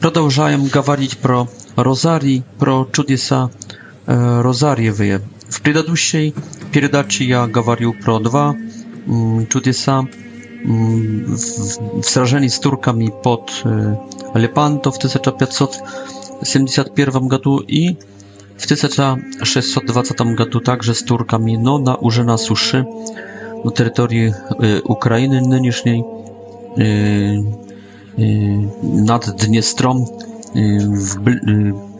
продолжаем говорить про розарий, про чудеса э, розарьевые. В предыдущей передаче я говорил про два э, чудеса э, в, в сражении с турками под э, Лепанто в 1571 году и w 1620 roku także z Turkami, no na, już na suszy, na terytorii y, Ukrainy nynішniej, y, nad Dniestrą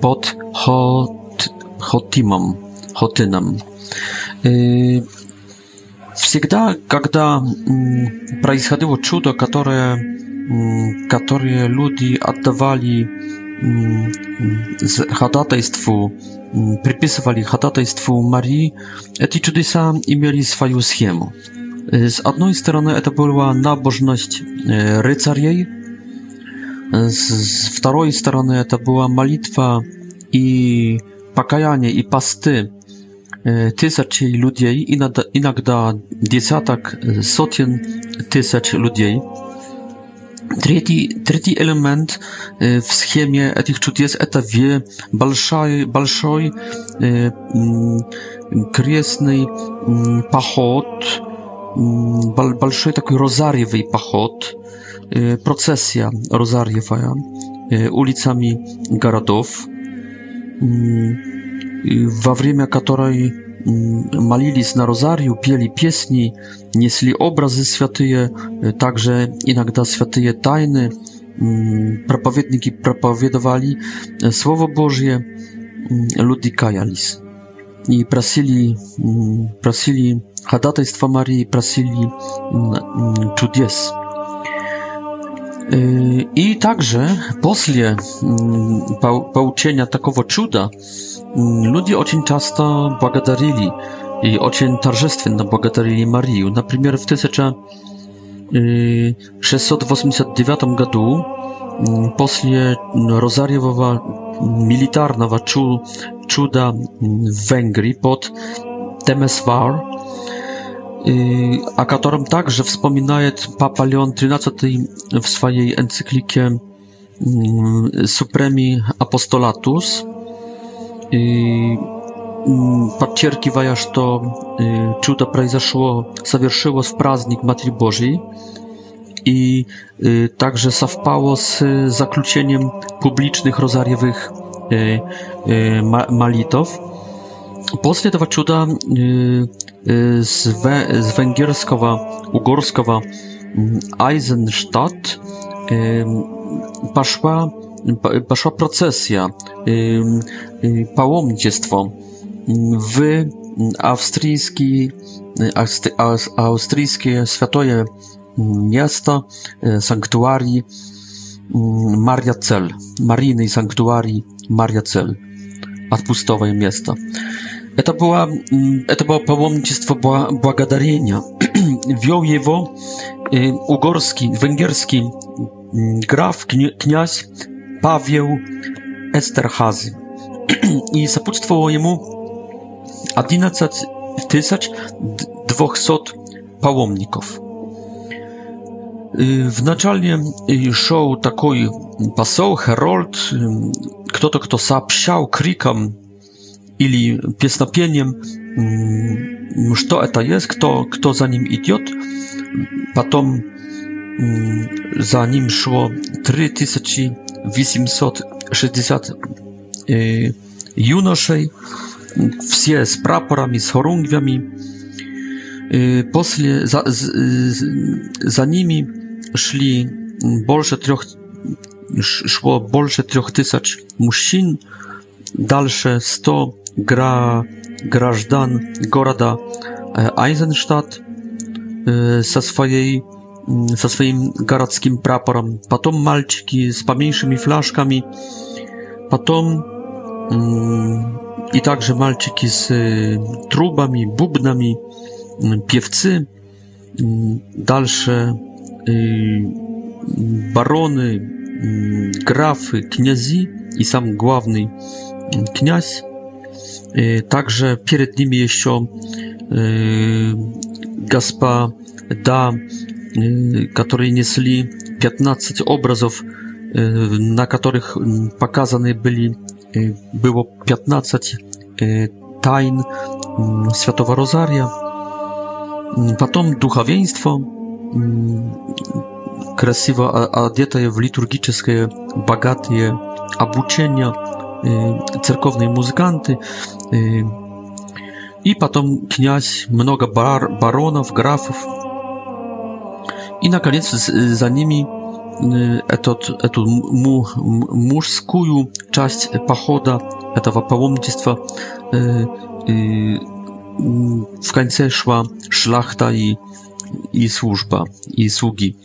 pod Hot, Hotimą, Hotynem. Всегда, когда происходило чудо, которое, которое люди отдавали ходатайству, приписывали ходатайству Марии, эти чудеса имели свою схему. С одной стороны, это была набожность рыцарей, z второй стороны это była молитва и покаяние и посты тысячи людей, иногда, иногда десяток, сотен тысяч людей. Третий, третий элемент в схеме этих чудес – это ве, большой, большой крестный поход, большой такой розарьевый поход – Y, procesja Rozariewa y, ulicami Garadów, y, w czasie której malili na Rozariu, pieli piesni, niesli obrazy świętyje, także inakda świętyje tajny, propowiedniki propowiedowali Słowo Boże, ludzi kajali i prosili, prosili, chadatajstwa Marii, prosili, cudies. I także posle mm, pouczenia takowo cuda mm, ludzie очень często błagadarili i очень tarżestwienno błagadarili Marii. Na przykład w 1689 roku posle rozariowowa militarnego cuda mm, w Węgrii pod Temeswar, о котором также вспоминает Папа Леон XIII в своей энциклике Supremi Apostolatus, подчеркивая, что чудо произошло, совершилось в праздник Матери Божьей и также совпало с заключением публичных розарьевых молитв. После этого чуда с венгерского, угорского Айзенштадт пошла, пошла процессия, паломничество в австрийский, австрийское святое место, санктуарий Mariacel, Mariny i Sanktuarii Mariacel, odpustowe miasto. Это было, это было паломничество благодарения. Вел его угорский, венгерский граф, князь Павел Эстерхазы. И сопутствовало ему 11 200 паломников. Wначalnie szedł taki poseł, herold, kto to kto сообщал криком или песнопением, что это есть, кто, кто за ним идет. Потом за ним шло 3860 юношей, все с прапорами, с хорунгвями. После, за, за ними szli больше трех, szło больше трех тысяч мужчин, дальше 100 Gra Grażdan Gorada Eisenstadt со своей со своим городским прапором, потом мальчики с поменьшими фляжками, потом и также мальчики с трубами, бубнами, певцы, дальше бароны, графы, князи и сам главный князь, Y, także przed nimi jeszcze y, gaspa da, y, który niesli 15 obrazów, na których pokazane byli było 15 tajn Światowa Rozaria. Potem duchowieństwo krasiwa adieta w liturgiczne bogate obuczenia cerkownej muzykanty. И потом князь, много бар, баронов, графов. И, наконец, за ними этот, эту мужскую часть похода, этого паломничества w końcu szła szlachta i, i służba, i sługi.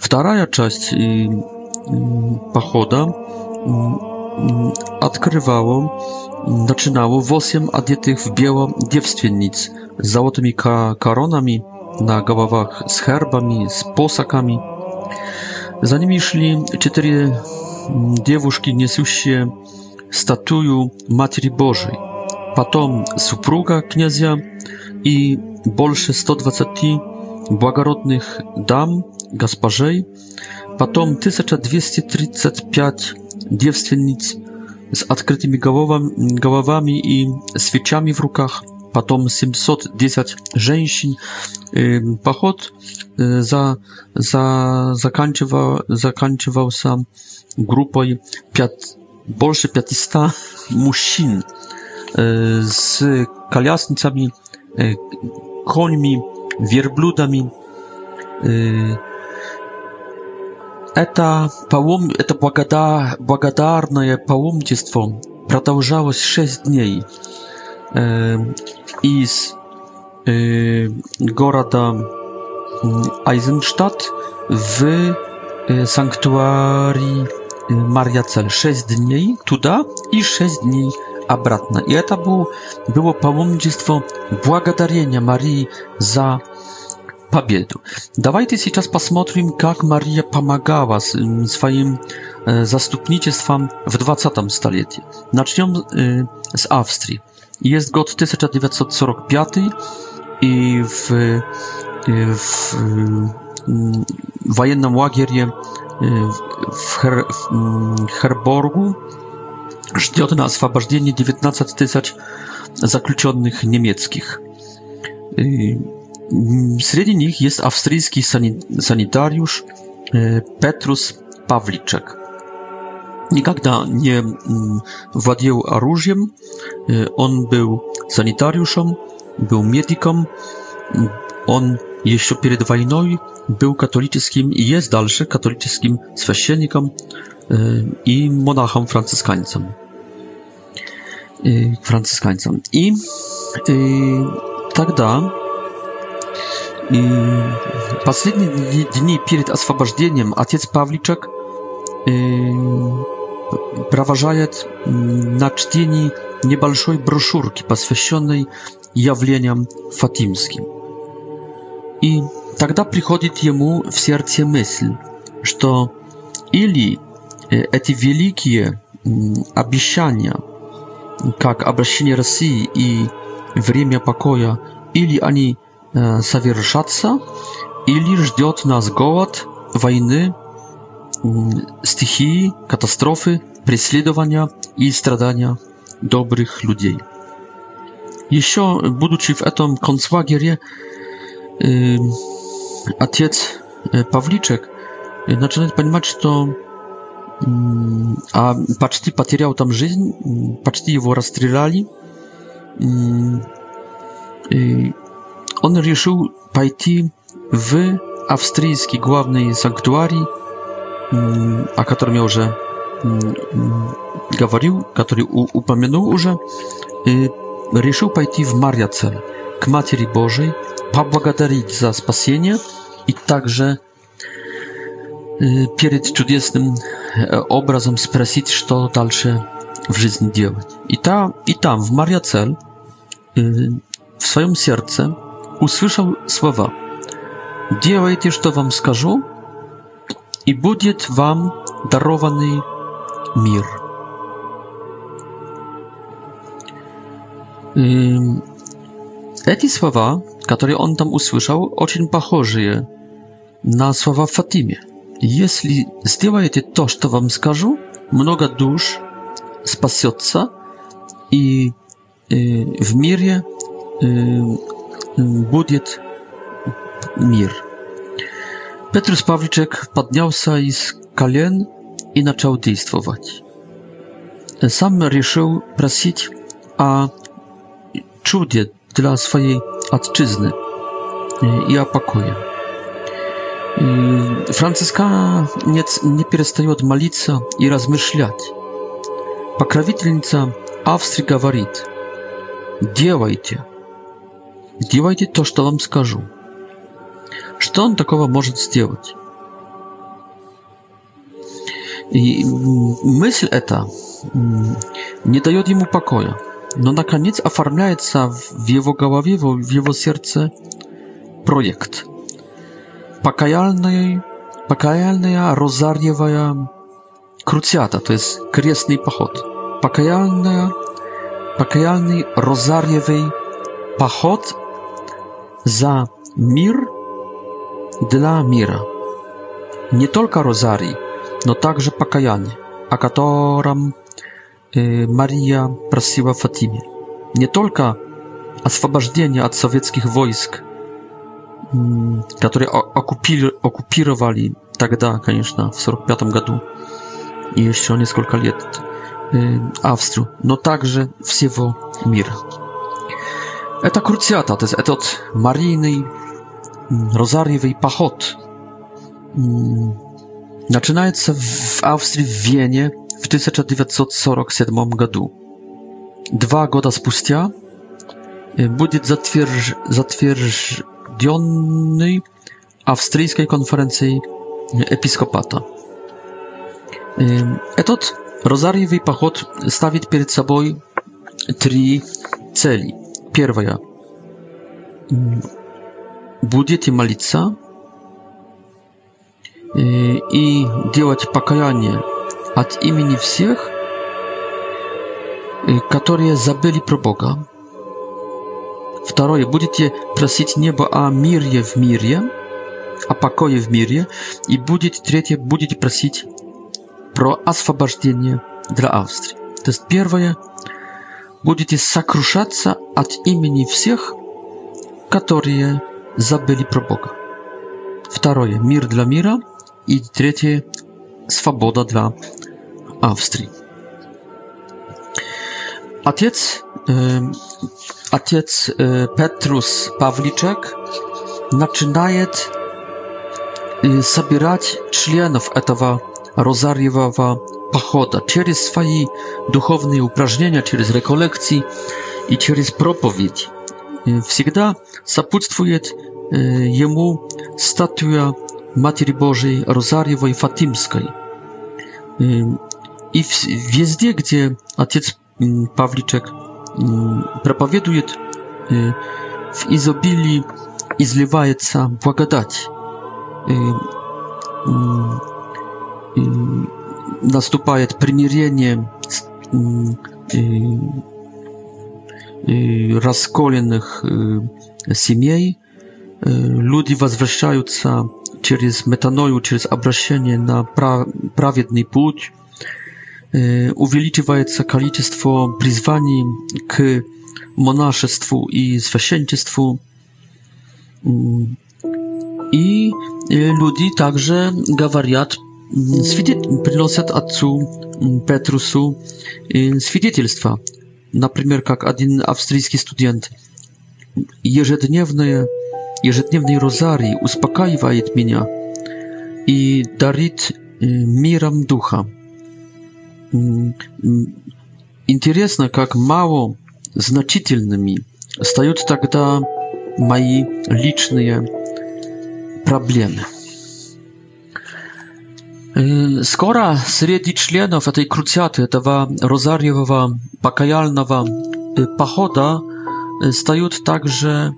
Вторая часть похода odkrywało, naczynało wosiem adietych w biało dziewstwiennic z złotymi ka karonami na głowach, z herbami, z posakami. Za nimi szli cztery mm, dziewuszki niesiące statuju Matki Bożej, potem supruga kniazia i больше 120 błagarodnych dam, gasparzej, potem 1235 девственниц с открытыми головами, головами и свечами в руках, потом 710 женщин. Поход за, за, заканчивал, заканчивался группой 5, больше 500 мужчин z kolasnicami, końmi, wierbludami, Это, палум... это благода... благодарное паломничество продолжалось шесть дней. Э, из э, города Айзенштадт в э, санктуарий Марьяцель. Шесть дней туда и шесть дней обратно. И это был, было паломничество благодарения Марии за победу. Давайте сейчас посмотрим, как Мария помогала своим заступничеством в 20 столетии. Начнем с Австрии. Jest gод 1945 i w, w wojennym łagierie w, Her, w Herborgu ждет на освобождение 19 тысяч заключенных немецких. Wśród nich jest austryjski sanitariusz e, Petrus Pawliczek. Nigdy nie mm, władził oružjem. E, on był sanitariuszem, był medykiem. On jeszcze przed wojną był katolickim i jest dalszy katolickim święcennikiem e, i monachem franciszkańcem. Franciszkańcem. I, i tak dalej. И последние дни перед освобождением отец Павличек провожает на чтении небольшой брошюрки, посвященной явлениям фатимским. И тогда приходит ему в сердце мысль, что или эти великие обещания, как обращение России и время покоя, или они – совершаться, или ждет нас голод, войны, стихии, катастрофы, преследования и страдания добрых людей. Еще, будучи в этом концлагере, отец Павличек начинает понимать, что а почти потерял там жизнь, почти его расстреляли. И он решил пойти в австрийский главный санктуарий, о котором я уже говорил, который упомянул уже, и решил пойти в Марьяцель, к Матери Божией, поблагодарить за спасение и также перед чудесным образом спросить, что дальше в жизни делать. И, та, и там, в Марьяцель, в своем сердце услышал слова «Делайте, что вам скажу, и будет вам дарованный мир». Эм, эти слова, которые он там услышал, очень похожие на слова Фатиме. Если сделаете то, что вам скажу, много душ спасется, и э, в мире эм, будет мир. Петрус Павличек поднялся из колен и начал действовать. Сам решил просить о чуде для своей отчизны и о покое. Францисканец не перестает молиться и размышлять. Покровительница Австрии говорит «Делайте, Делайте то, что вам скажу. Что он такого может сделать? И мысль эта не дает ему покоя, но наконец оформляется в его голове, в его сердце проект. Покаяльный, покаяльная розарьевая крутята, то есть крестный поход. Покаяльная, покаяльный розарьевый поход za mir dla mira. Nie tylko rozarii, no także pokajanie, a którym y, Maria prosiła Fatimie. Nie tylko oswobodzenie od sowieckich wojsk, mm, które okupirowali тогда, конечно, w 45 году i jeszcze o niekilka lat y, Austrii, no także wszystkiego мира. Eta krucjata, to jest etot maryjnej mm, rozariowej pachot. Mm, Zaczynaje się w Austrii, w Wienie, w 1947 roku. Dwa goda z pustia, y, będzie zatwierdzony austryjskiej konferencji y, episkopata. Y, etot rozariowej pachot stawić przed sobą trzy cele первое. Будете молиться и делать покаяние от имени всех, которые забыли про Бога. Второе. Будете просить небо о мире в мире, о покое в мире. И будет, третье, будете просить про освобождение для Австрии. То есть первое будете сокрушаться от имени всех, которые забыли про Бога. Второе – мир для мира. И третье – свобода для Австрии. Отец, э, отец э, Петрус Павличек начинает э, собирать членов этого розарьевого pochoda, przez swoje duchowne uprażnienia, przez rekolekcji i propowiedzi, propowiedź. Wsiegda zapłucuje jemu statua Matki Bożej Rozariowej Fatimskiej. I wjeździe, gdzie ojciec Pawliczek propowieduje w izobili i zlewa błagadać наступает примирение расколенных семей, люди возвращаются через метаною, через обращение на праведный путь, увеличивается количество призваний к монашеству и священничеству. И люди также говорят свидет... приносят отцу Петрусу э, свидетельства. Например, как один австрийский студент. Ежедневное, ежедневный розарий успокаивает меня и дарит э, миром духа. Интересно, как мало значительными стают тогда мои личные проблемы. Скоро среди членов этой крутяты, этого розарьевого покаяльного похода стают также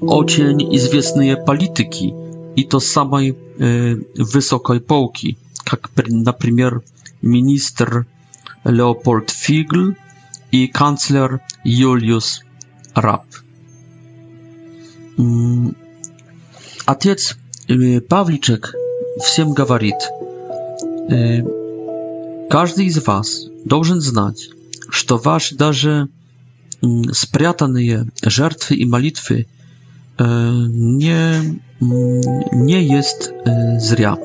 очень известные политики, и то самой высокой полки, как, например, министр Леопольд Фигл и канцлер Юлиус Раб. Отец Павличек всем говорит – E, każdy z was dobrze znać, że wasz darze mm, spriatany je żertwy i malitwy e, nie, mm, nie jest e, zria.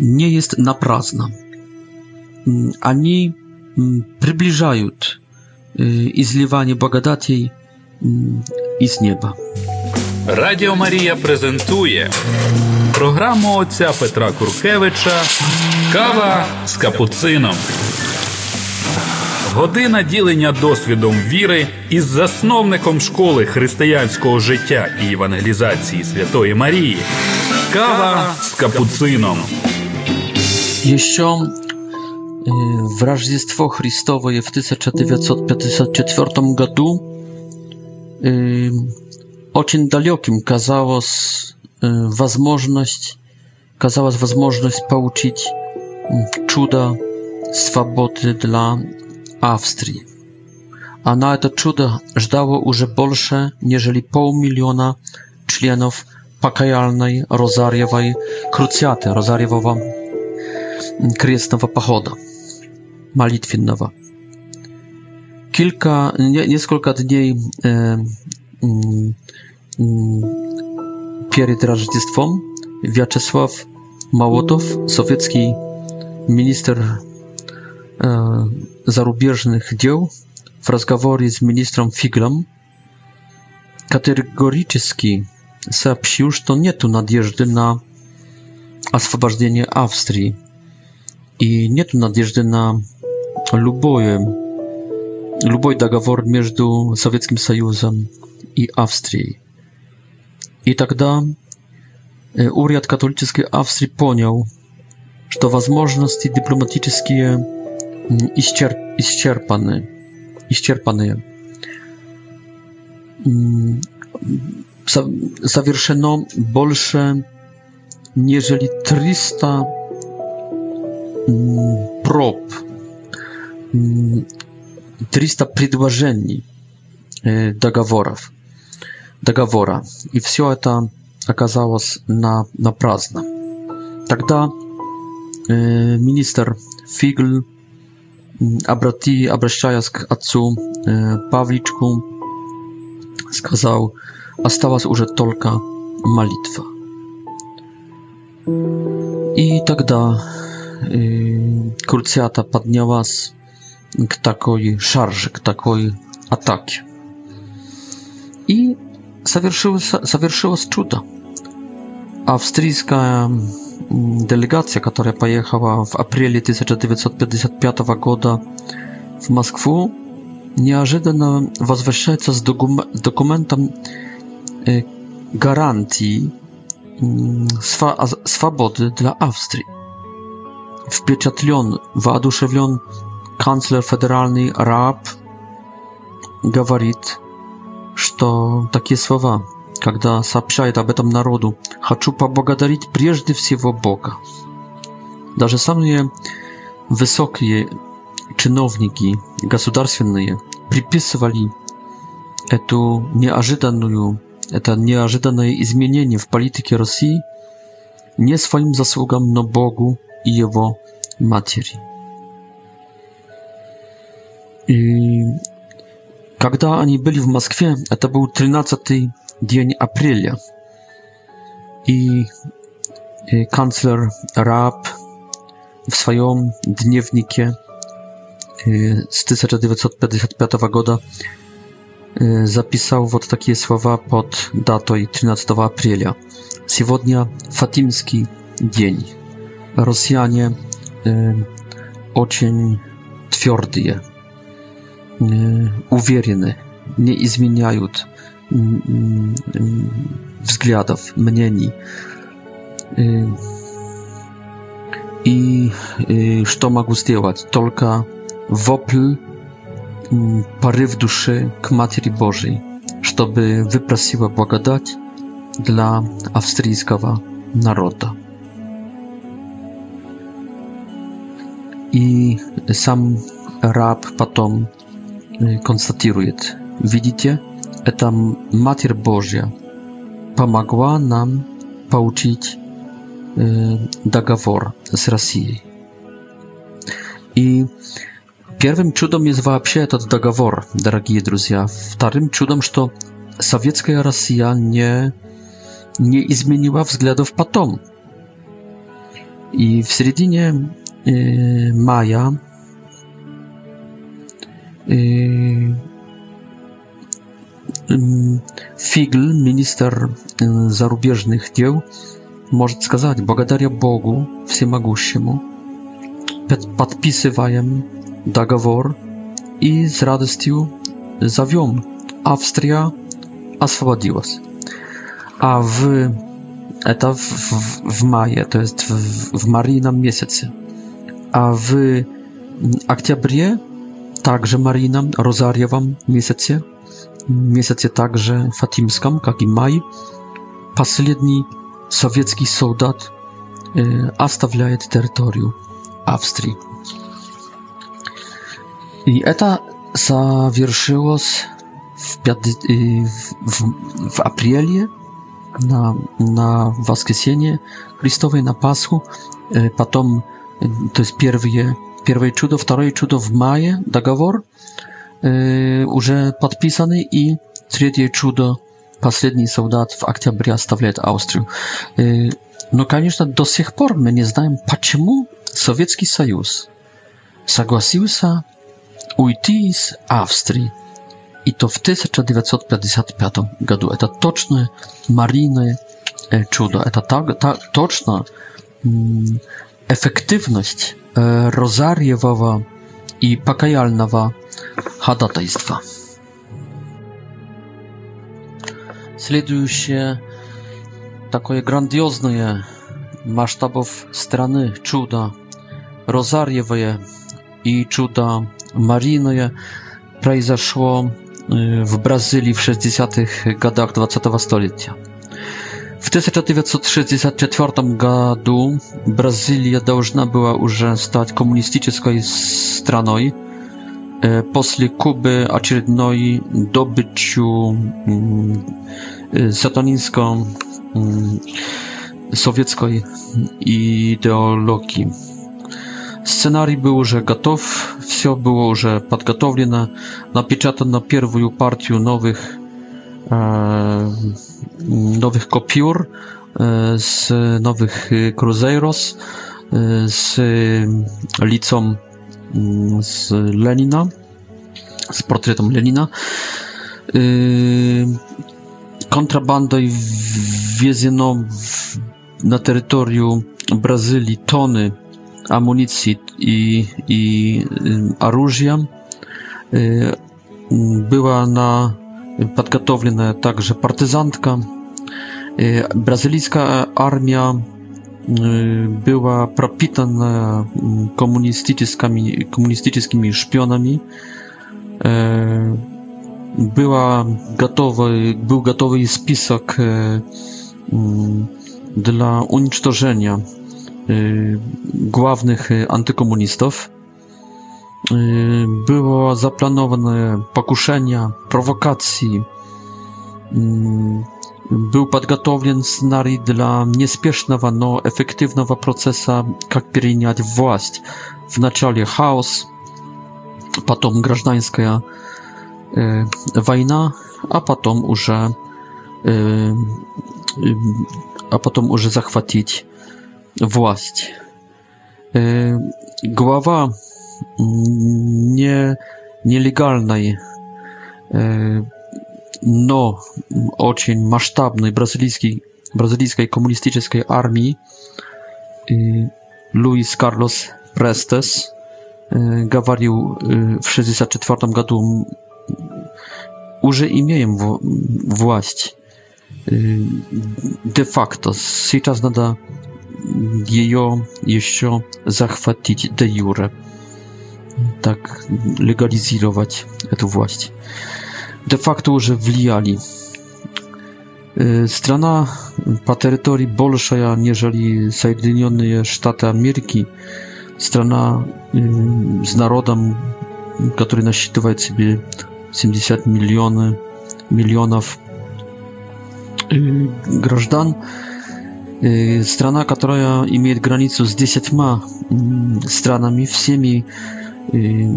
Nie jest naprazna. Mm, ani przybliżają i zliwanie bogadatiej i z nieba. Радіо Марія презентує програму отця Петра Куркевича Кава з капуцином. Година ділення досвідом віри із засновником школи християнського життя і евангелізації Святої Марії. Кава з капуцином. Еще э, в Рождество Христовое в 1954 году э, очень далеким казалась возможность, казалась возможность получить чудо свободы dla Австрии. A na to cudo żdało już больше, nieżeli pół miliona członów pakajalnej rozariewej krucjaty, rozariewego mm, krestnego pachoda malitwiennego. Kilka, nie, nieskolka dni y, mm, перед Рождеством Вячеслав Молотов, советский министр э, зарубежных дел, в разговоре с министром Фиглом категорически сообщил, что нет надежды на освобождение Австрии и нет надежды на любое, любой договор между Советским Союзом и Австрией. И тогда Уряд католической Австрии понял, что возможности дипломатические исчерп, исчерпаны, исчерпаны. Совершено больше, нежели 300 проб, 300 предложений договоров договора, и все это оказалось на, напрасно. Тогда э, министр Фигель, обрати, обращаясь к отцу э, Павличку, сказал, осталась уже только молитва. И тогда э, Курциата поднялась к такой шарже, к такой атаке. И совершилось, совершилось чудо. Австрийская делегация, которая поехала в апреле 1955 года в Москву, неожиданно возвращается с документом гарантии свободы для Австрии. Впечатлен, воодушевлен канцлер федеральный Раб говорит, что такие слова, когда сообщает об этом народу. Хочу поблагодарить прежде всего Бога. Даже самые высокие чиновники государственные приписывали эту неожиданную, это неожиданное изменение в политике России не своим заслугам, но Богу и Его матери. И Когда они были в Москве, это был 13 день апреля, и, и канцлер Раб в своем дневнике с 1955 года записал вот такие слова под датой 13 апреля. Сегодня Фатимский день. Россияне э, очень твердые уверены, не изменяют взглядов, мнений. И что могу сделать? Только вопль, порыв души к Матери Божьей, чтобы выпросила благодать dla австрийского народа. И сам раб потом констатирует, видите, это Матерь Божья помогла нам получить договор с Россией. И первым чудом есть вообще этот договор, дорогие друзья. Вторым чудом, что советская Россия не, не изменила взглядов потом. И в середине мая Фигл, министр зарубежных дел, может сказать, благодаря Богу Всемогущему, подписываем договор и с радостью зовем. Австрия освободилась. А в это в, в, в мае, то есть в, в Марином месяце. А в октябре также Марина Розарьевом месяце, месяце также Фатимском, как и май, последний советский солдат э, оставляет территорию Австрии. И это совершилось в, 5, э, в, в апреле на, на воскресенье Христовой, на Пасху, э, потом, э, то есть первые первое чудо, второе чудо в мае, договор э, уже подписанный, и третье чудо, последний солдат в октябре оставляет Австрию. Э, но, конечно, до сих пор мы не знаем, почему Советский Союз согласился уйти из Австрии. И то в 1955 году. Это точное мариное чудо. Это так, так точно efektywność e, rozariewowa i pakajalnowa hadatajstwa. Следую się takie grandiozne masztabow strany czuda rozariewoje i czuda marinoje произошло e, w Brazylii w 60-tych latach 20 stulecia. W czwartym roku Brazylia должна była już stać komunistyczną stroną e, po Kuby kolejnej dobyciu mm, e, satanińską mm, sowieckiej ideologii. Scenarii było, że gotów, wszystko było już przygotowane, na pierwszą partię nowych e, nowych Kopiur, e, z nowych e, Cruzeiros, e, z licą mm, z Lenina, z portretem Lenina. Kontrabando i wieziono na terytorium Brazylii tony amunicji i, i y, y Była na подготовленная также партизантка. Бразильская армия была пропитана коммунистическими, коммунистическими шпионами. Была готовый, был готовый список dla уничтожения главных антикоммунистов. Y, było zaplanowane pokuszenia, prowokacji. Mm, był podgotowany scenariusz dla niespiesznego, no efektywnego procesu, jak przejąć władzę. W начале chaos, potem grażdańska e, wojna, a potem już e, a potem już zachwatić władzę. E, głowa nie, nielegalnej, e, no, ocień masztabnej brazylijskiej, komunistycznej armii, e, Luis Carlos Prestes, e, gawarił w 64 roku, już imieniem władzi. De facto, teraz nada mm, jej jeszcze zachwatić de jure tak legalizować tę władzę. De facto, że wliali. Y, strana po terytorii bolsza, aniżeli Sajdynione Sztaty Ameryki, strana y, z narodem, który nasiedliwa sobie 70 miliony, milionów y, grażdan, strana, która ma granicę z 10 stronami, wszystkimi Y,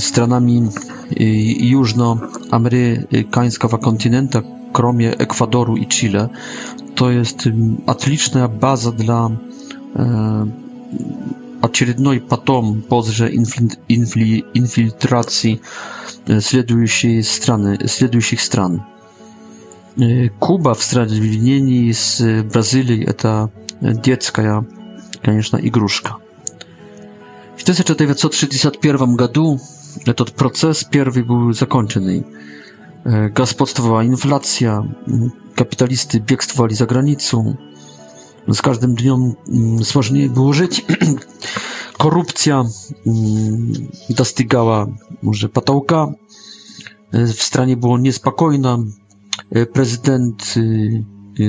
stronami y, Jużnoamerykańskiego kontynentu, kromie Ekwadoru i Chile. To jest y, atliczna baza dla odcinek potom pozrze infiltracji следующих stron. Kuba w sprawiedliwieniu z Brazylii to dziecka, ja, konieczna igruszka. 1961 году этот процесс первый был законченный. Господствовала инфляция, капиталисты бегствовали за границу. С каждым днем сложнее было жить. Коррупция достигала уже потолка. W stranie było niespokojna. Prezydent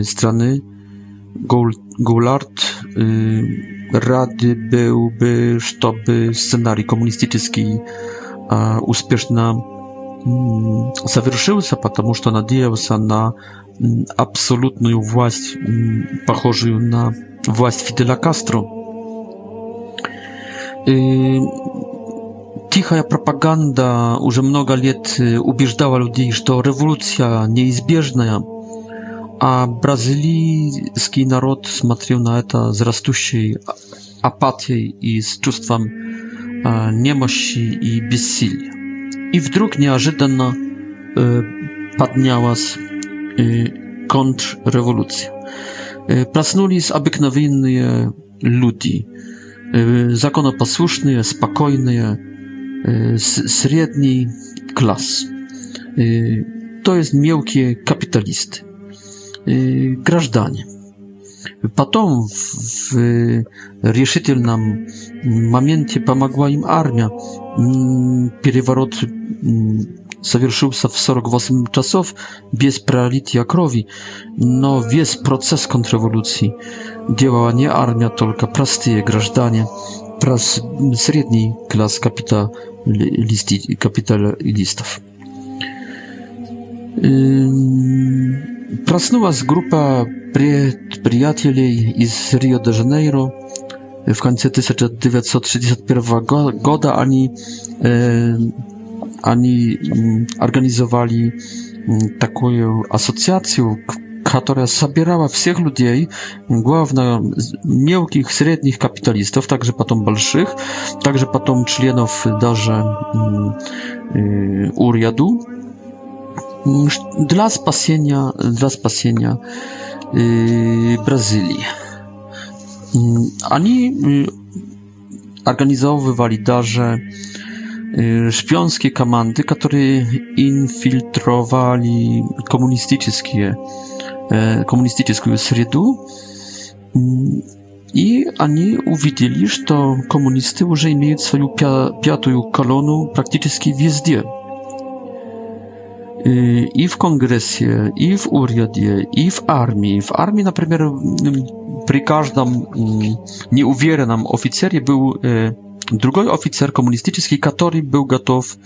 strany Goulart rady byłby, żeby scenarii komunistический успешно совершился, потому что надеялся на абсолютную власть, похожую на власть Фиделя Кастро. Тихая пропаганда уже много лет убеждала людей, что революция неизбежная – А бразильский народ смотрел на это с растущей апатией и с чувством э, немощи и бессилия. И вдруг неожиданно э, поднялась э, контрреволюция. Э, проснулись обыкновенные люди, э, законопослушные, спокойные, э, средний класс. Э, то есть мелкие капиталисты граждане. Потом в решительном моменте помогла им армия. Переворот совершился в 48 часов без пролития крови, но весь процесс контрреволюции делала не армия, только простые граждане, средний класс капиталистов. Капиталистов. Проснулась группа предприятелей из Рио-де-Жанейро в конце 1961 года. Они, э, они организовали такую ассоциацию, которая собирала всех людей, главно мелких, средних капиталистов, также потом больших, также потом членов даже э, уряду, dla spasienia, dla spasienia yy, Brazylii. Oni mm, yy, organizowywali darze yy, szpionskie komandy, które infiltrowali komunistyczne komunistyczną среду, mm, i они uwidzieli, że komunisty już mają swoją piątą kolonę praktycznie везде – Y, i, w kongresie, i w uriadzie, i w armii. W armii, na przykład, mm, przy każdym mm, nam, oficerie był y, drugi oficer komunistyczny, który był gotów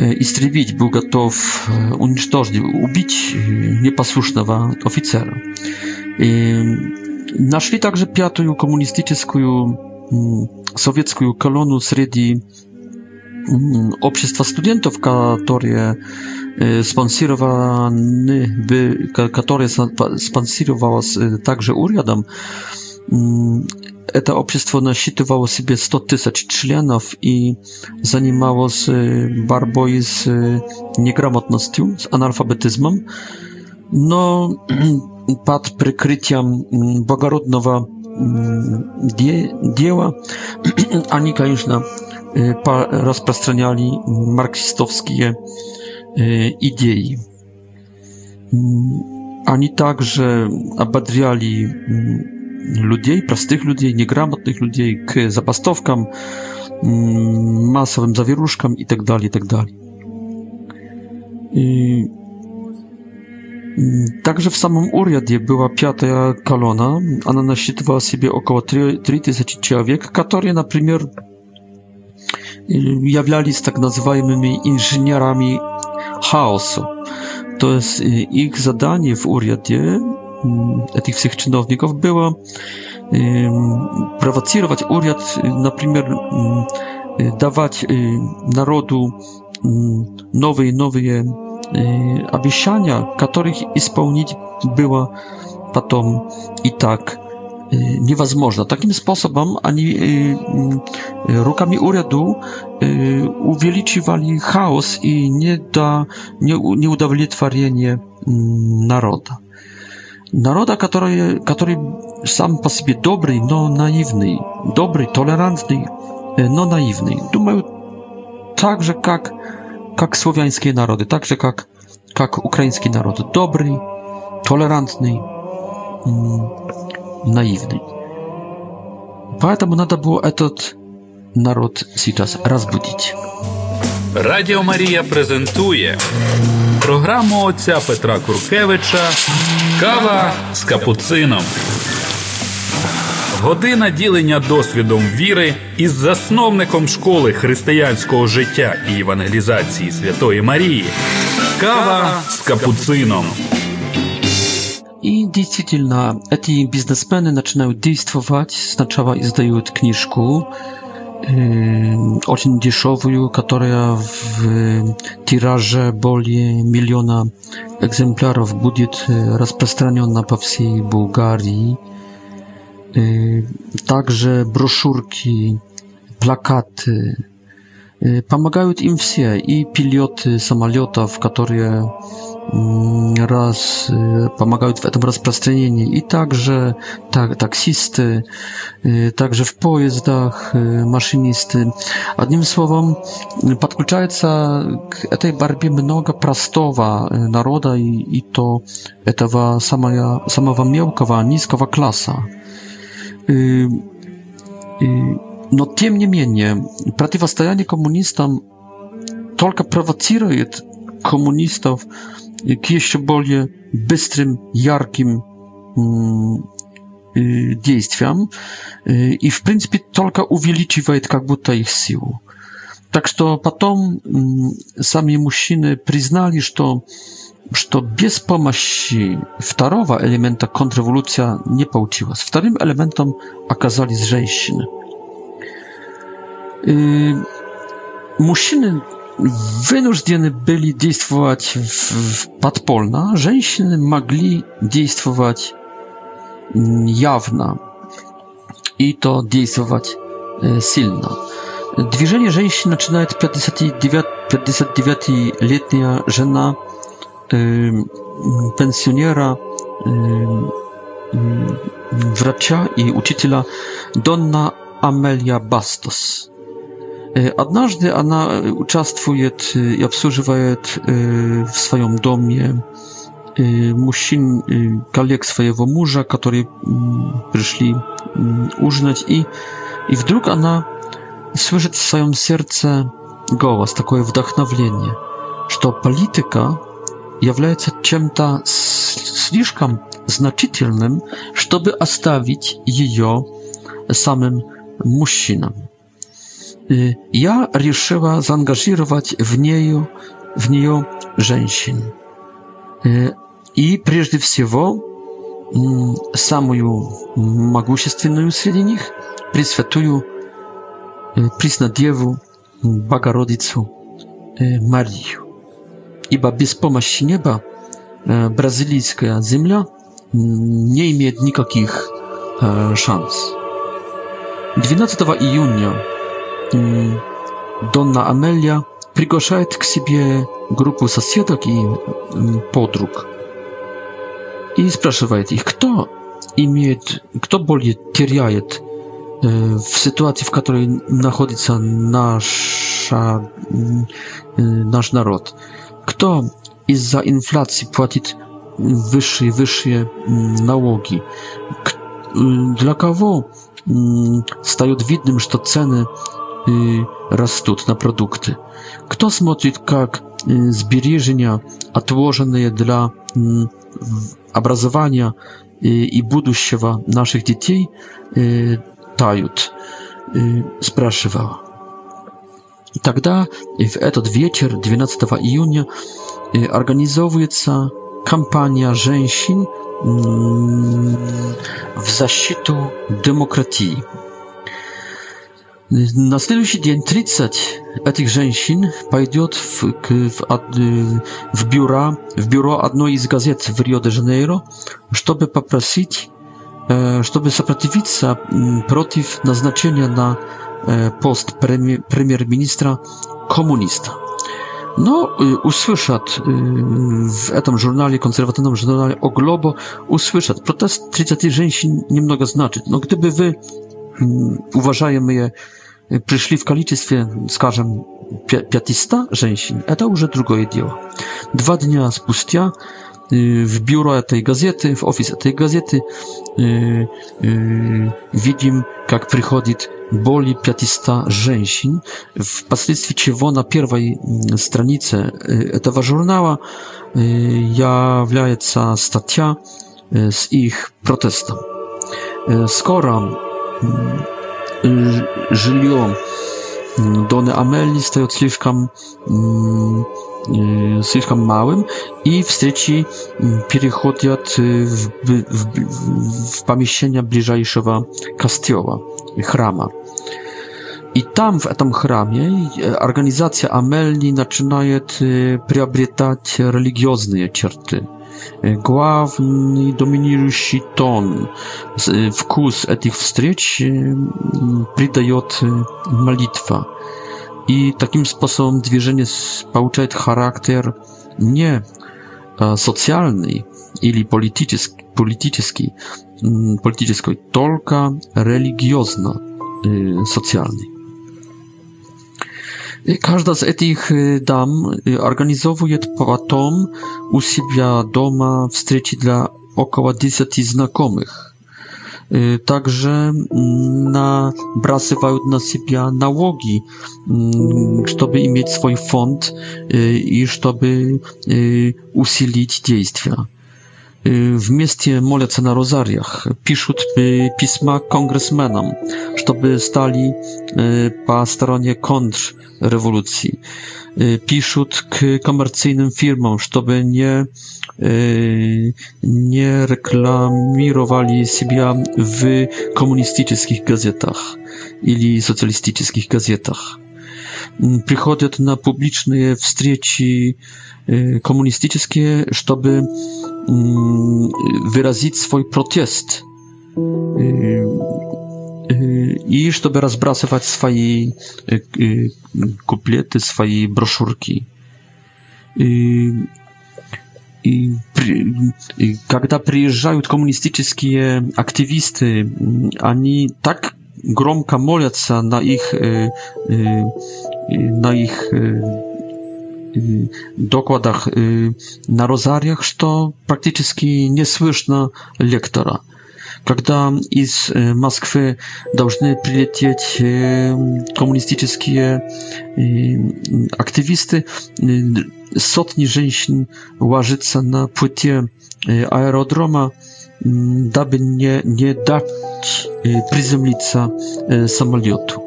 y, istrzelić, był gotów zniszczyć, ubić nieposłusznego oficera. E, także piątą komunistyczną mm, sowiecką kolonę wśród społeczeństwa studentów, które спонсированы, которые спонсировалось также урядом, это общество насчитывало себе 100 тысяч членов и занималось борьбой с неграмотностью, с анальфабетизмом, но под прикрытием благородного дела они, конечно, распространяли марксистовские Y, idei. Mm, ani także abadriali mm, ludzi, prostych ludzi, niegramotnych ludzi k zapastowkom, mm, masowym zawieruszkom itd. itd. I... Tak tak y, także w samym uriadzie była piąta kolona, ona nasiedliła sobie około 3000 człowiek, które na przykład jawiali z tak nazywanymi inżynierami chaosu. To jest y, ich zadanie w Uriadzie, y, tych wszystkich чиновников, było y, prowokować Uriad, na przykład dawać narodu nowe i nowe обещания, которых исполнить было потом и так невозможно. Таким способом они руками уряду увеличивали хаос и недо, неудовлетворение народа. Народа, который, который сам по себе добрый, но наивный. Добрый, толерантный, но наивный. Думаю, так же, как, как słowiańskie narody, tak же, как, как украинский народ. Добрый, толерантный, наивный. Поэтому надо было этот народ сейчас разбудить. Радіо Марія презентує програму отця Петра Куркевича Кава з капуцином. Година ділення досвідом віри із засновником школи християнського життя і евангелізації Святої Марії. Кава з капуцином. И действительно, эти бизнесмены начинают действовать. Сначала издают книжку, очень дешевую, которая в тираже более миллиона экземпляров будет распространена по всей Болгарии. Также брошюрки, плакаты. Помогают им все, и пилоты самолетов, которые oraz y, pomagają w tym rozprzestrzenieniu i także tak, taksisty, y, także w pojazdach, y, maszynisty. Jednym słowem, podkluczają k tej barbie mnoga prostowa naroda i, i to etawa samaja, samowa miałkowa, niskowa klasa. I, i, no tym niemniej, przeciwstawianie komunistom tylko prowokuje komunistów еще быстрым, ярким действиям, и в принципе только увеличивает как будто их силу. Так что потом сами мужчины признали, что, что без помощи второго элемента контрреволюция не получилась. Вторым элементом оказались женщины. Мужчины вынуждены были действовать в, в подпольно, женщины могли действовать явно и то действовать э, сильно. Движение женщин начинает 59-летняя жена э, пенсионера, э, врача и учителя Донна Амелия Бастос. Однажды она участвует и обслуживает в своем доме мужчин, коллег своего мужа, которые пришли ужинать, и, и вдруг она слышит в своем сердце голос, такое вдохновление, что политика является чем-то слишком значительным, чтобы оставить ее самым мужчинам я решила заангажировать в нее, в нее женщин. И прежде всего самую могущественную среди них, Пресвятую, Преснодеву, Богородицу Марию. Ибо без помощи неба бразильская земля не имеет никаких шансов. 12 июня Donna Amelia приглашает к себе группу соседок и подруг и спрашивает их, кто имеет, кто более теряет в ситуации, в которой находится наша, наш народ. Кто из-за инфляции платит выше и выше налоги? Для кого стает видным, что цены и растут на продукты. Кто смотрит, как сбережения, отложенные для образования и будущего наших детей, тают, спрашивала. Тогда в этот вечер 12 июня организовывается кампания женщин в защиту демократии. На следующий день 30 этих женщин пойдет в, в, в, бюро, в бюро одной из газет в Рио-де-Жанейро, чтобы попросить, чтобы сопротивиться против назначения на пост премьер-министра коммуниста. Но услышат в этом журнале, konserwatywnym журнале o Globo, usłyszą, protest 30 женщин немного значит, но gdyby wy uważajmy je пришли в количестве, скажем, 500 женщин. Это уже другое дело. Два дня спустя в бюро этой газеты, в офис этой газеты э, э, видим, как приходит более 500 женщин, впоследствии чего на первой странице этого журнала э, является статья с их протестом. Скоро жильем Дона Амелии стает слишком слишком малым, и встречи переходят в, в, в помещение ближайшего костела, храма. I tam w tym chramie e, organizacja Amelni zaczynaje e, przyobrzetać religijne cierty. E, Główny dominujący ton, wkus tych wstrzeć przydaje modlitwa. I takim sposobem dwieżenie pouczaje charakter nie socjalny, ili polityczny, polityczny, polityczny, tylko religijno-socjalny. Każda z tych y, dam y, organizowuje potem u siebie doma встречи dla około 10 znakomych. Y, także mm, nabrasywają na siebie nałogi, mm, żeby mieć swój fond i żeby usilić działania. Y, w mieście molece na rozariach, piszut y, pisma kongresmenom, żeby stali y, po stronie kontrrewolucji. Piszut k komercyjnym firmom, żeby nie, nie reklamirowali siebie w komunistycznych gazetach, ili socjalistycznych gazetach приходят на публичные встречи коммунистические, чтобы выразить свой протест и чтобы разбрасывать свои куплеты, свои брошюрки. И, и, и когда приезжают коммунистические активисты, они так громко молятся на их, на их докладах на розариях, что практически не слышно лектора. Когда из Москвы должны прилететь коммунистические активисты, сотни женщин ложатся на пути аэродрома, aby nie, nie dać y, przyzemlica y, samolotu.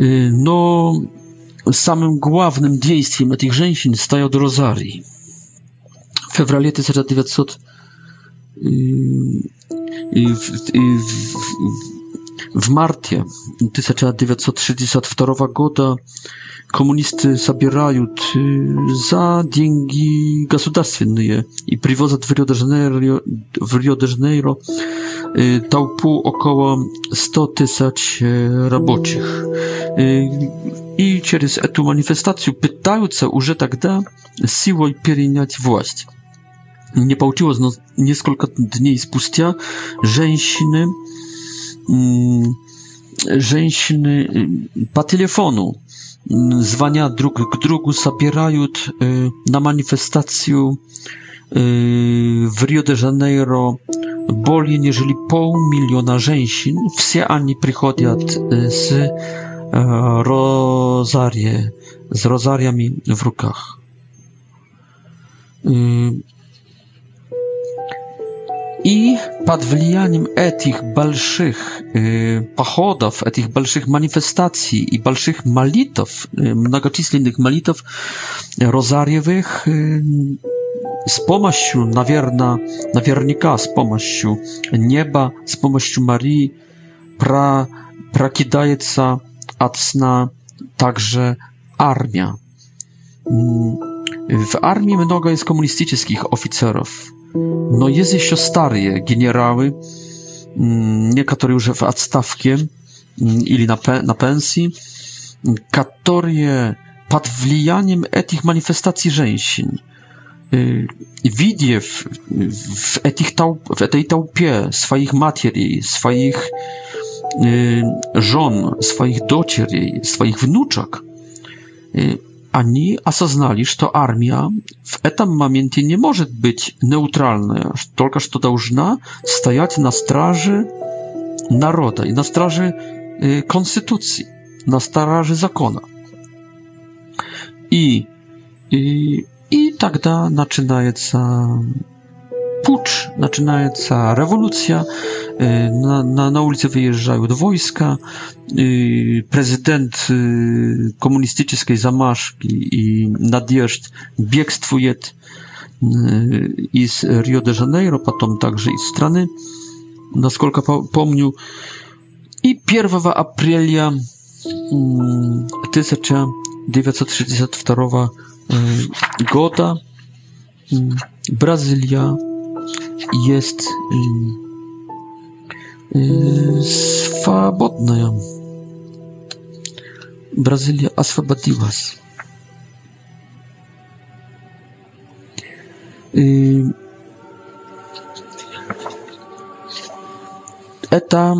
Y, no, samym głównym dziejstwem tych rzęsin stają do Rosarii. W februarze 1900 w, w marcie 1932 года komunisty zabierają y, za pieniądze государственne i przywożą w Rio de Janeiro, w Rio y, około 100 tysięcy e, robotnych. Y, I przez tę manifestację pytają się już wtedy siłą przejąć władzę. Nie pałciło, no, kilka dni spustia, żeńsiny, женщины по телефону звонят друг к другу, собирают на манифестацию в Рио-де-Жанейро более нежели полмиллиона женщин. Все они приходят с розария, с розариями в руках. И под влиянием этих больших э, походов, этих больших манифестаций и больших молитв, э, многочисленных молитв розарьевых, э, с помощью, наверное, наверняка с помощью неба, с помощью Марии, про, прокидается от сна также армия. В армии много есть коммунистических офицеров, no jest jeszcze starie generały, mm, niektóre już w odstawkiem, mm, ili na, na pensji, mm, które pod wlijaniem tych manifestacji żeńsin, y, widzie w, w, etich taup, w tej tałpie swoich materii, swoich y, żon, swoich docierii, swoich wnuczek, y, Они осознали, что армия в этом моменте не может быть неутральная, только что должна стоять на страже народа и на страже э, Конституции, на страже закона. И, и, и тогда начинается pucz, zaczynająca rewolucja, y, na, na, na ulicę wyjeżdżają wojska, y, prezydent y, komunistycznej zamaszki i nadjeżdż biegstwuje z Rio de Janeiro, potem także i z strany, насколько pomnił. I 1 aprilia 1962 года Бразилия jest свободная. Бразилия освободилась. И это,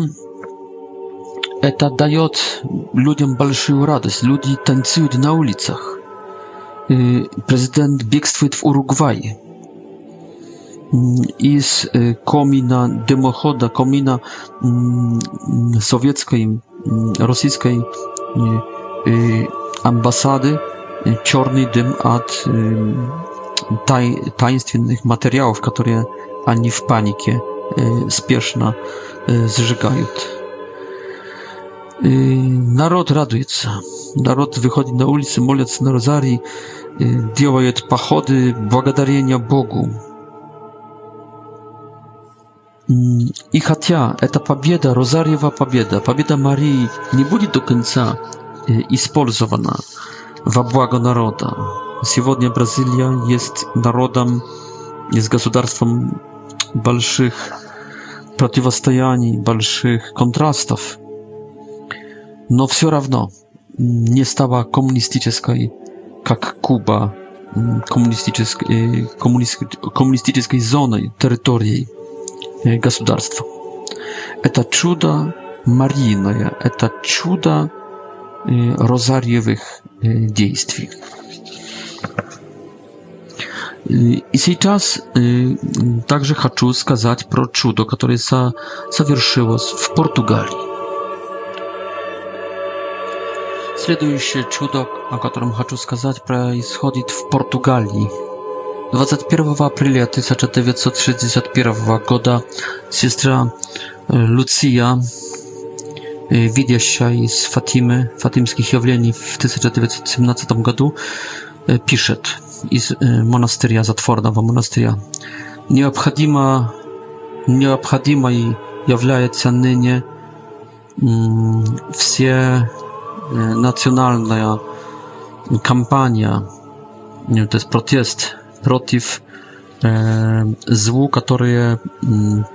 это дает людям большую радость. Люди танцуют на улицах. Президент бегствует в Уругвай из комина дымохода, комина советской, российской амбассады черный дым от тай, таинственных материалов, которые они в панике спешно сжигают. Народ радуется. Народ выходит на улицы, молится на розарий, делает походы благодарения Богу. И хотя эта победа, Розарьева победа, победа Марии не будет до конца использована во благо народа. Сегодня Бразилия есть народом, есть государством больших противостояний, больших контрастов. Но все равно не стала коммунистической, как Куба, коммунистической, коммунистической зоной, территорией государств. Это чудо марийное, это чудо розарьевых действий. И сейчас также хочу сказать про чудо, которое совершилось в Португалии. Следующее чудо, о котором хочу сказать, происходит в Португалии. 21 апреля 1961 года сестра Луция, видящая из Фатимы, фатимских явлений в 1917 году, пишет из монастыря, затворного монастыря. Необходимо, необходимой является ныне все национальная кампания, то есть протест против э, злу, которое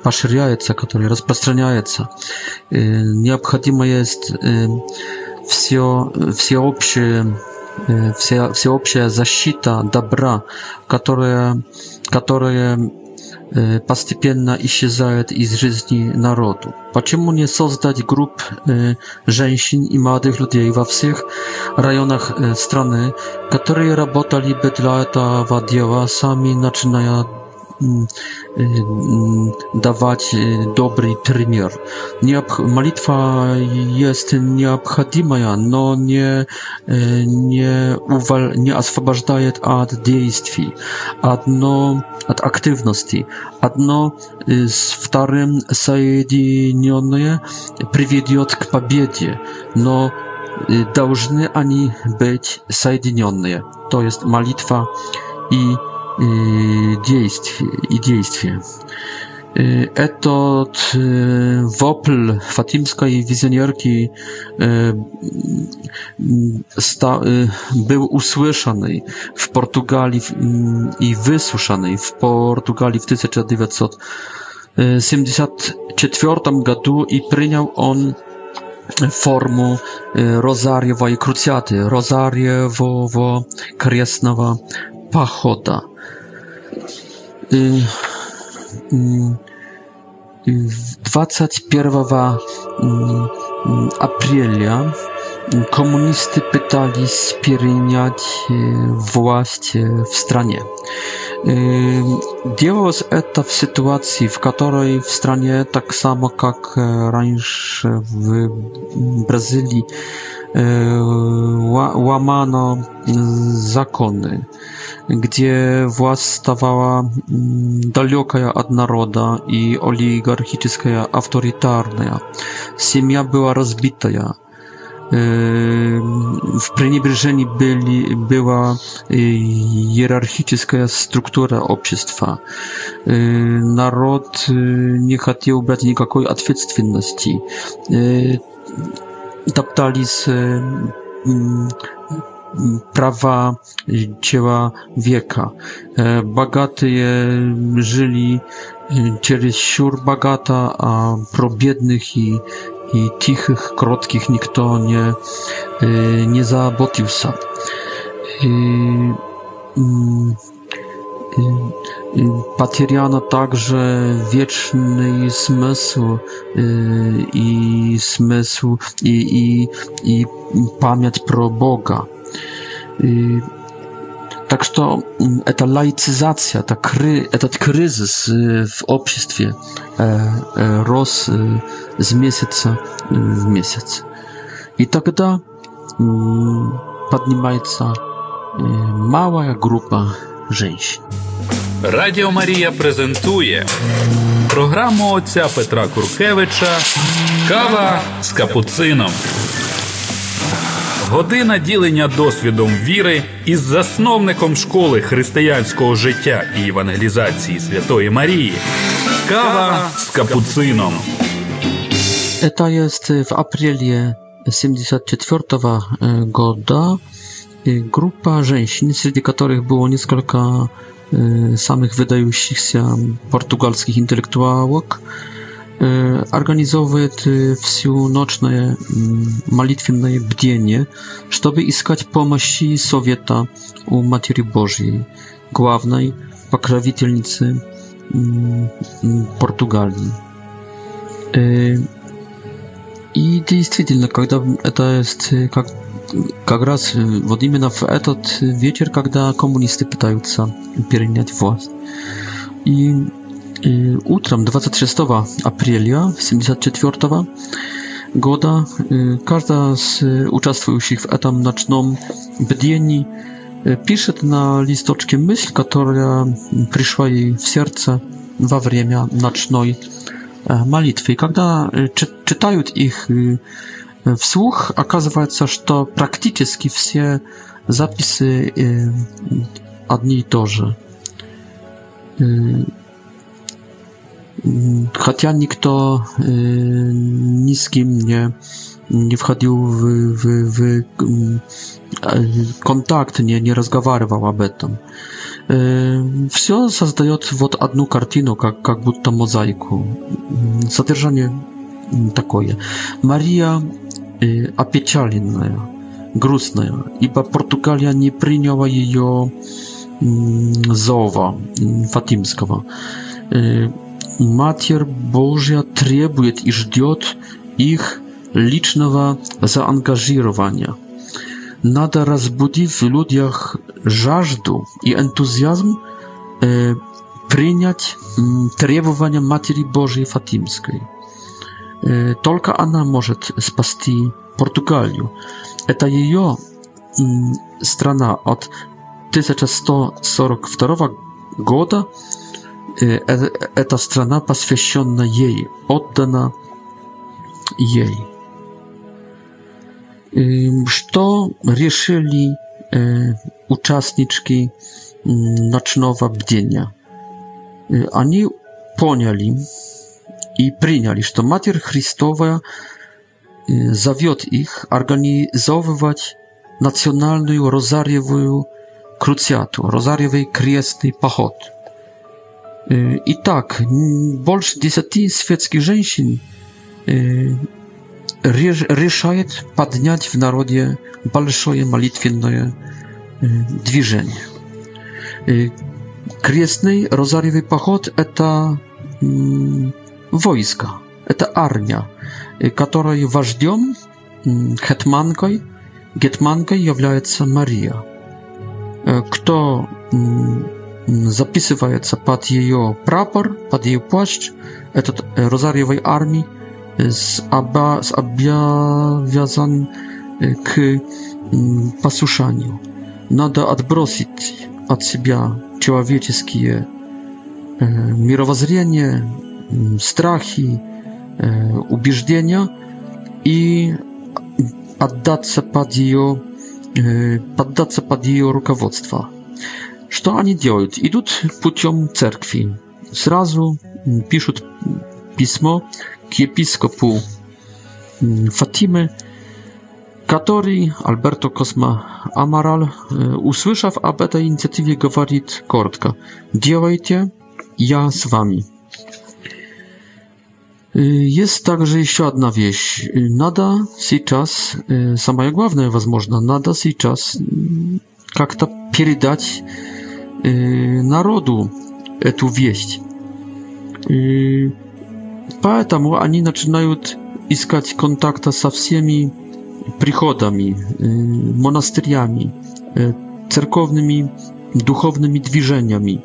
поширяется, которое распространяется. Э, необходимо есть э, все, всеобщее э, вся, всеобщая защита добра, которая, которая постепенно исчезает из жизни народу. Почему не создать групп женщин и молодых людей во всех районах страны, которые работали бы для этого дела, сами начиная Mm, mm, dawać e, dobry premier. Malitwa jest niepotrzebna, no nie e, nie uwal, nie od działań, adno od aktywności, adno y, z wtarym zjednione prowadzi k pobiedzie, no dałżny ani być соединенные. To jest malitwa i действие и действие. Этот вопль фатимской визионерки был услышанный в Португалii и высушенный в Португалии в 1974 году и принял он форму rozariowej krucjaty, rozariowego krestnego pachota. Y, y, 21 y, y, y, apriela komunisty pytali spierniać władzę w stronie. Działos to w sytuacji, w której w stronie tak samo jak раньше e, w Brazylii E, łamano mm, zakony, gdzie władz stawała mm, daleka od naroda i oligarchiczna, autorytarna. Siemia była rozbita. E, w przeniebrzeżeni byli, była e, hierarchiczna struktura obcistwa. Naród nie chciał brać nikakiej odpowiedzialności. Tak doktali z y, mm, mm, prawa dzieła wieka. E, Bagaty je żyli przez y, siur bogata, a pro biednych i, i tichych, krótkich nikt nie, y, nie zaabotił się потеряно также вечный смысл и смысл и, и, и память про Бога. И, так что это лаицизация, это кри, этот кризис в обществе рос с месяца в месяц. И тогда поднимается mała grupa żeńsi. Радіо Марія презентує програму отця Петра Куркевича Кава з капуцином. Година ділення досвідом віри із засновником школи християнського життя і евангелізації Святої Марії. Кава з капуцином. Це jest w aprilie 74 года группа женщин, яких було было несколько Y, samych wydających się portugalskich intelektualów y, organizować wsiu nocne modlitwne mm, bdzenie, żeby iskać pomocy Sowieta u Matki Bożej, głównej pokrowitelnicy mm, mm, Portugalii. Y, I действительно, когда это как как раз вот именно в этот вечер, когда коммунисты пытаются перенять власть. И, и утром 26 апреля 1974 года każda z uczestniczących w этом nocnym bdieniu пишет на листочке мысль, которая пришла ей в сердце во время ночной молитвы. И когда читают их w okazuje się, że to praktycznie wszystkie zapisy jedni y, y, i to że. Y, Chociaż nikt z kim nie, nie wchodził w, kontakt, nie, nie rozmawiał o tym. Wszystko zdaje się od jedną kartinę, jak, jak to mozaiku. Zadrżanie takie. Maria опечаленная, грустная, ибо Португалия не приняла ее зова фатимского. Матерь Божья требует и ждет их личного заангажирования. Надо разбудить в людях жажду и энтузиазм принять требования Матери Божьей Фатимской. Только она может спасти Португалию. Это ее страна от 1142 года. Эта страна посвящена ей, отдана ей. Что решили участнички ночного бдения? Они поняли, и приняли, что Матерь Христова зовет их организовывать национальную розарьевую круциату, розарьевый крестный поход. Итак, больше десяти светских женщин решает поднять в народе большое молитвенное движение. Крестный розарьевый поход – это войско, это армия, которой вождем, хетманкой, гетманкой является Мария. Кто записывается под ее прапор, под ее плащ, этот Розарьевой армии, с, оба, с обязан к послушанию. Надо отбросить от себя человеческие мировоззрения, страхи, убеждения и отдаться под ее, поддаться под ее руководство. Что они делают? Идут путем церкви. Сразу пишут письмо к епископу Фатимы, который Альберто Косма Амарал, услышав об этой инициативе, говорит коротко «Делайте, я с вами». Есть также еще одна вещь. Надо сейчас, самое главное, возможно, надо сейчас как-то передать народу эту весть. И поэтому они начинают искать контакта со всеми приходами, монастырями, церковными, духовными движениями,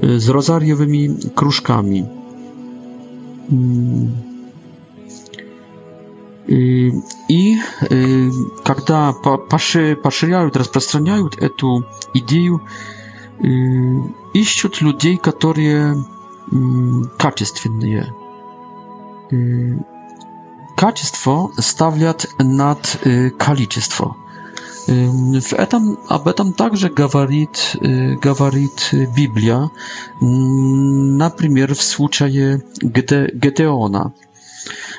с розарьевыми кружками – И э, когда поширяют, распространяют эту идею, э, ищут людей, которые качественные. Э, качество ставлят над количеством. W etam, ab этом также говорит, говорит Biblia, например, w случае Geteona,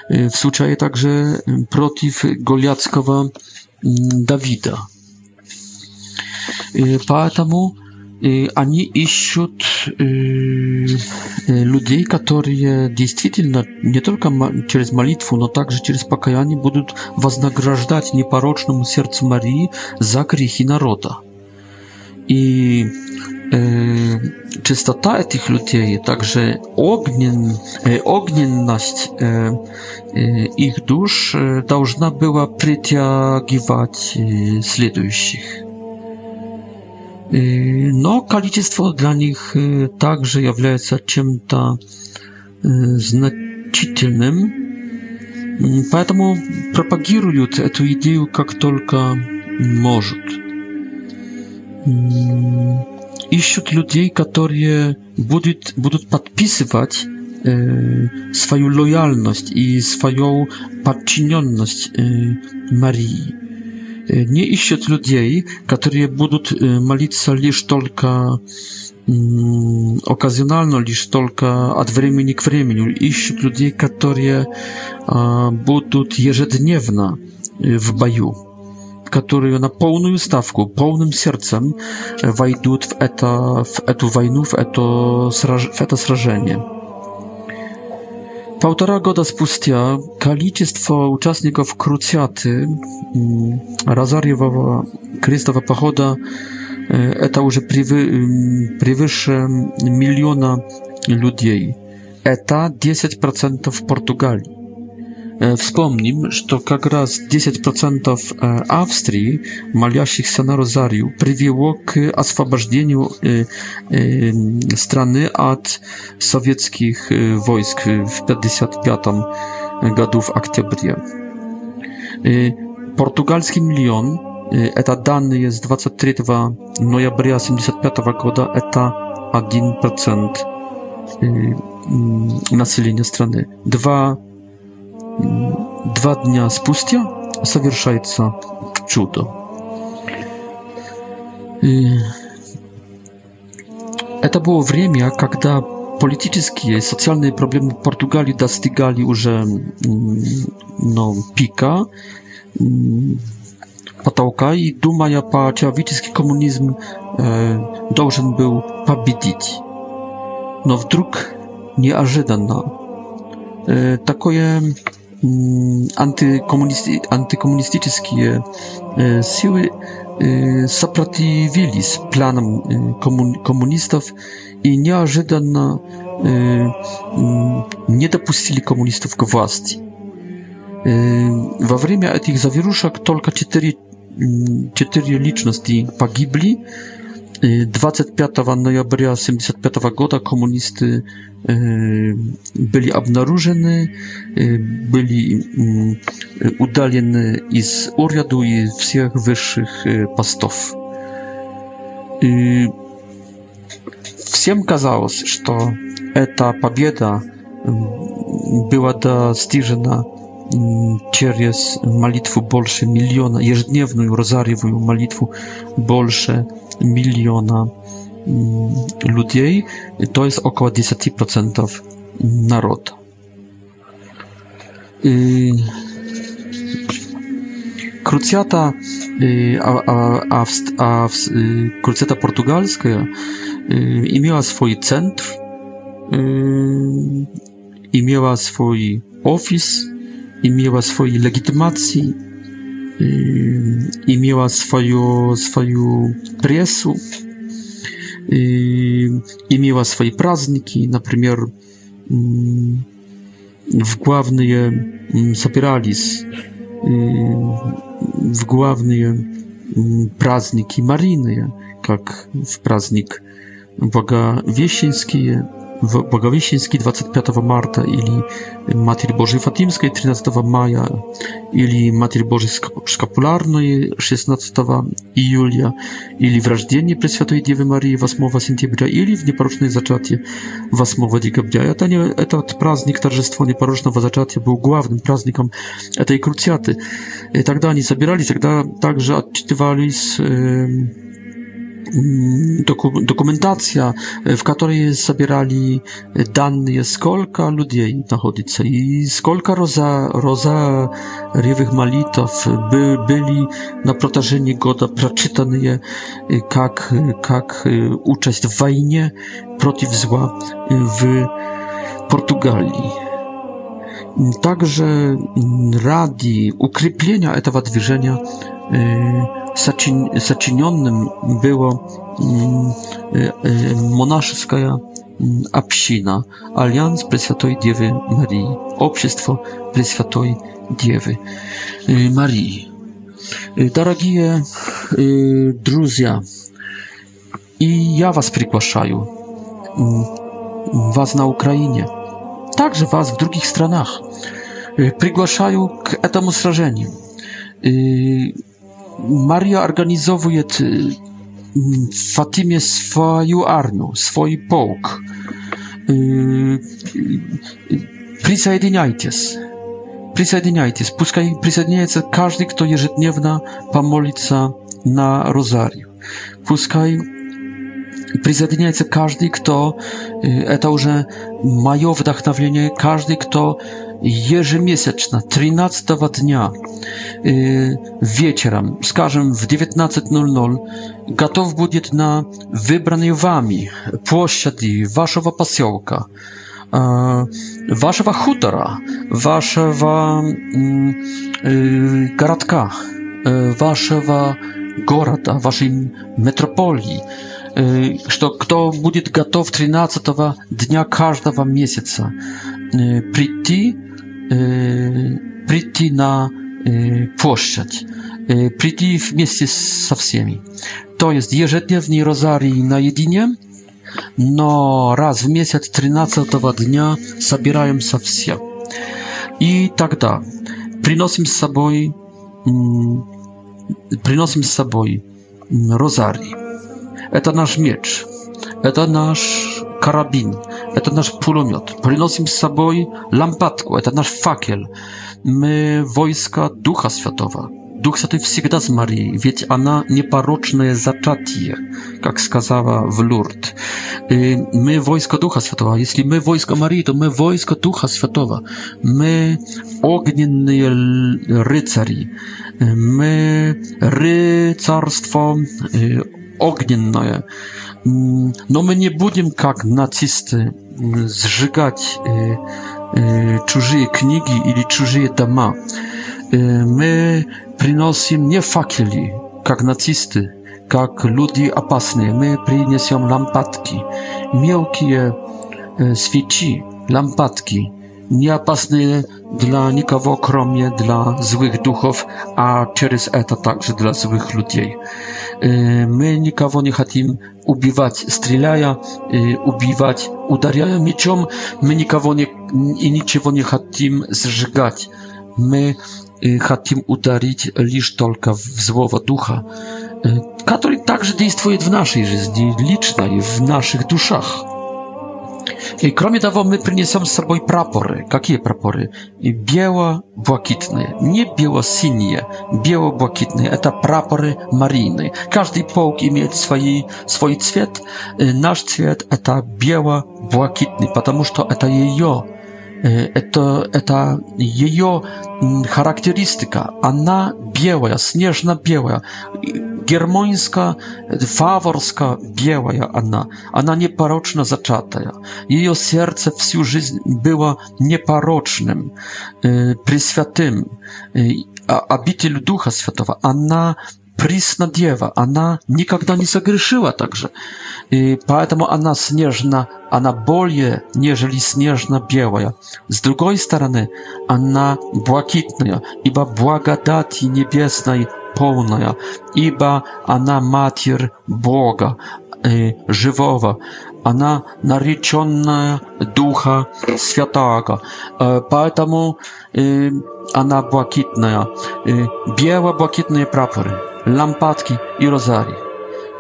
w случае także protiv Goliackiego Dawida. Поэтому они ищут людей, которые действительно не только через молитву, но также через покаяние будут вознаграждать непорочному сердцу Марии за грехи народа. И э, чистота этих людей, также огнен, э, огненность э, э, их душ э, должна была притягивать э, следующих. Но количество для них также является чем-то значительным, поэтому пропагируют эту идею как только может. Ищут людей, которые будут, будут подписывать свою лояльность и свою подчиненность Марии не ищет людей, которые будут молиться лишь только оказионально, лишь только от времени к времени. Ищут людей, которые будут ежедневно в бою, которые на полную ставку, полным сердцем войдут в, это, в эту войну, в это, в это сражение. Półtora roku spustia liczba uczestników krucjaty mm, Razariewowa Krystowa pochoda e, to już przewyższe mm, miliona ludzi. To 10% w Portugalii. E, wspomnim, że to jak raz 10% Austrii, maliaszych się na rozariu, przywiło k e, oswobodzeniu e, strony od sowieckich wojsk w 55 roku w aktybrie. Portugalski milion, eta dany jest 23 nojabria 75 roku, eta 1% nasilenia strony. 2 Два дня спустя совершается чудо. И это было время, когда политические и социальные проблемы Португалии достигали уже no, pika, потолка, и, думая по человеческий коммунизм э, должен был победить. Но вдруг неожиданно э, такое Mm, antykomunisty, antykomunistyczne e, e, siły e, sprzeciwili z planem komunistów i nieożydano mm, nie dopuścili komunistów do władzy. W czasie tych zawieruszek tylko cztery mm, cztery liczności pogibli. 25 maja 75 roku komunisty были обнаружены, были удалены из уряду и всех высших постов. И всем казалось, что эта победа была достижена через молитву больше миллиона, ежедневную розарьевую молитву больше миллиона Mm, ludzi to jest około 10% narodu. Y, krucjata, y, a, a, a, a, y, krucjata portugalska i miała swój centr i miała swój ofis i miała swoje legitymacji i miała swoją swoją presję имела свои праздники, например, в главные собирались в главные праздники Марины, как в праздник Благовещенские, w Благовещенске 25 марта или Матерь Божьей Фатимской 13 мая или Матерь Божьей Шкапулярной 16 июля или в Рождении Пресвятой Девы Марии 8 сентября или в Непорочное зачатие 8 декабря. Это не, этот праздник торжества Непорочного зачатия был главным праздником этой круциаты. И тогда они собирались, тогда также отчитывались э, Mm, dokumentacja, w której zabierali dane, skolka ludzi znajduje i skolka roza, roza rywych malitów by, byli na protażenie goda przeczytane je, jak, jak e, uczest w wojnie przeciw zła w Portugalii. Także radi ukrypienia etawa wydarzenia, zaczynionym było monaszеская община, альянс Пресвятой Девы Марии, общество Пресвятой Девы Марии. Дорогие друзья, и я вас приглашаю, вас на Украине, также вас в других странах, приглашаю к этому сражению. Maria organizowuje w mm, Fatimie swoją armię, swój pułk. Y, y, Przysiedniajcie się. Przysiedniajcie się. Puszczaj, przysiedniaj się każdy, kto jeżdżedniewna pomolica na rozariu. Puszczaj, przysiedniaj się każdy, kto, to już moje wdachnowienie, każdy, kto, y, ежемесячно, 13 дня вечером, скажем, в 19.00, готов будет на выбранной вами площади вашего поселка, вашего хутора, вашего городка, вашего города, вашей метрополии, что кто будет готов 13 дня каждого месяца прийти прийти на площадь, прийти вместе со всеми. То есть ежедневный розарий наедине, но раз в месяц 13 дня собираемся все. И тогда приносим с собой, приносим с собой розарий. Это наш меч, это наш карабин, Это наш пулемет. Приносим с собой лампадку. Это наш факел. Мы войска Духа Святого. Дух Святой всегда с Марией, ведь она непорочное зачатие, как сказала в Лурд. Мы войско Духа Святого. Если мы войско Марии, то мы войско Духа Святого. Мы огненные рыцари. Мы рыцарство огненное но мы не будем, как нацисты, сжигать чужие книги или чужие дома. Мы приносим не факели, как нацисты, как люди опасные. Мы принесем лампадки, мелкие свечи, лампадки – nieopasny dla nikogo, kromie dla złych duchów, a przez to także dla złych ludzi. E, my nikogo nie chcemy ubiwać, strzelać, y, ubiwać, uderzać mieczem. My nikogo nie, i niczego nie chcemy zżygać. My e, chcemy uderzyć tylko w złowo ducha, e, który także działa w naszej życiu, licznej, w naszych duszach. И кроме того, мы принесем с собой прапоры. Какие прапоры? И бело-блакитные. Не бело-синие, бело-блакитные. Это прапоры Марины. Каждый полк имеет свои, свой цвет. И наш цвет – это бело-блакитный, потому что это ее это, это ее характеристика. Она белая, снежно-белая, германьско-фаворско-белая она. Она непорочно зачатая. Ее сердце всю жизнь было непорочным, пресвятым, обитель Духа Святого. Она Преснодева, она никогда не согрешила также. И поэтому она снежно, она более, нежели снежно-белая. С другой стороны, она блакитная, ибо благодати небесной полная, ибо она Матерь Бога, э, живого, она нареченная Духа Святаго, э, поэтому э, она блакитная, э, бело-блакитные прапоры лампадки и розарий.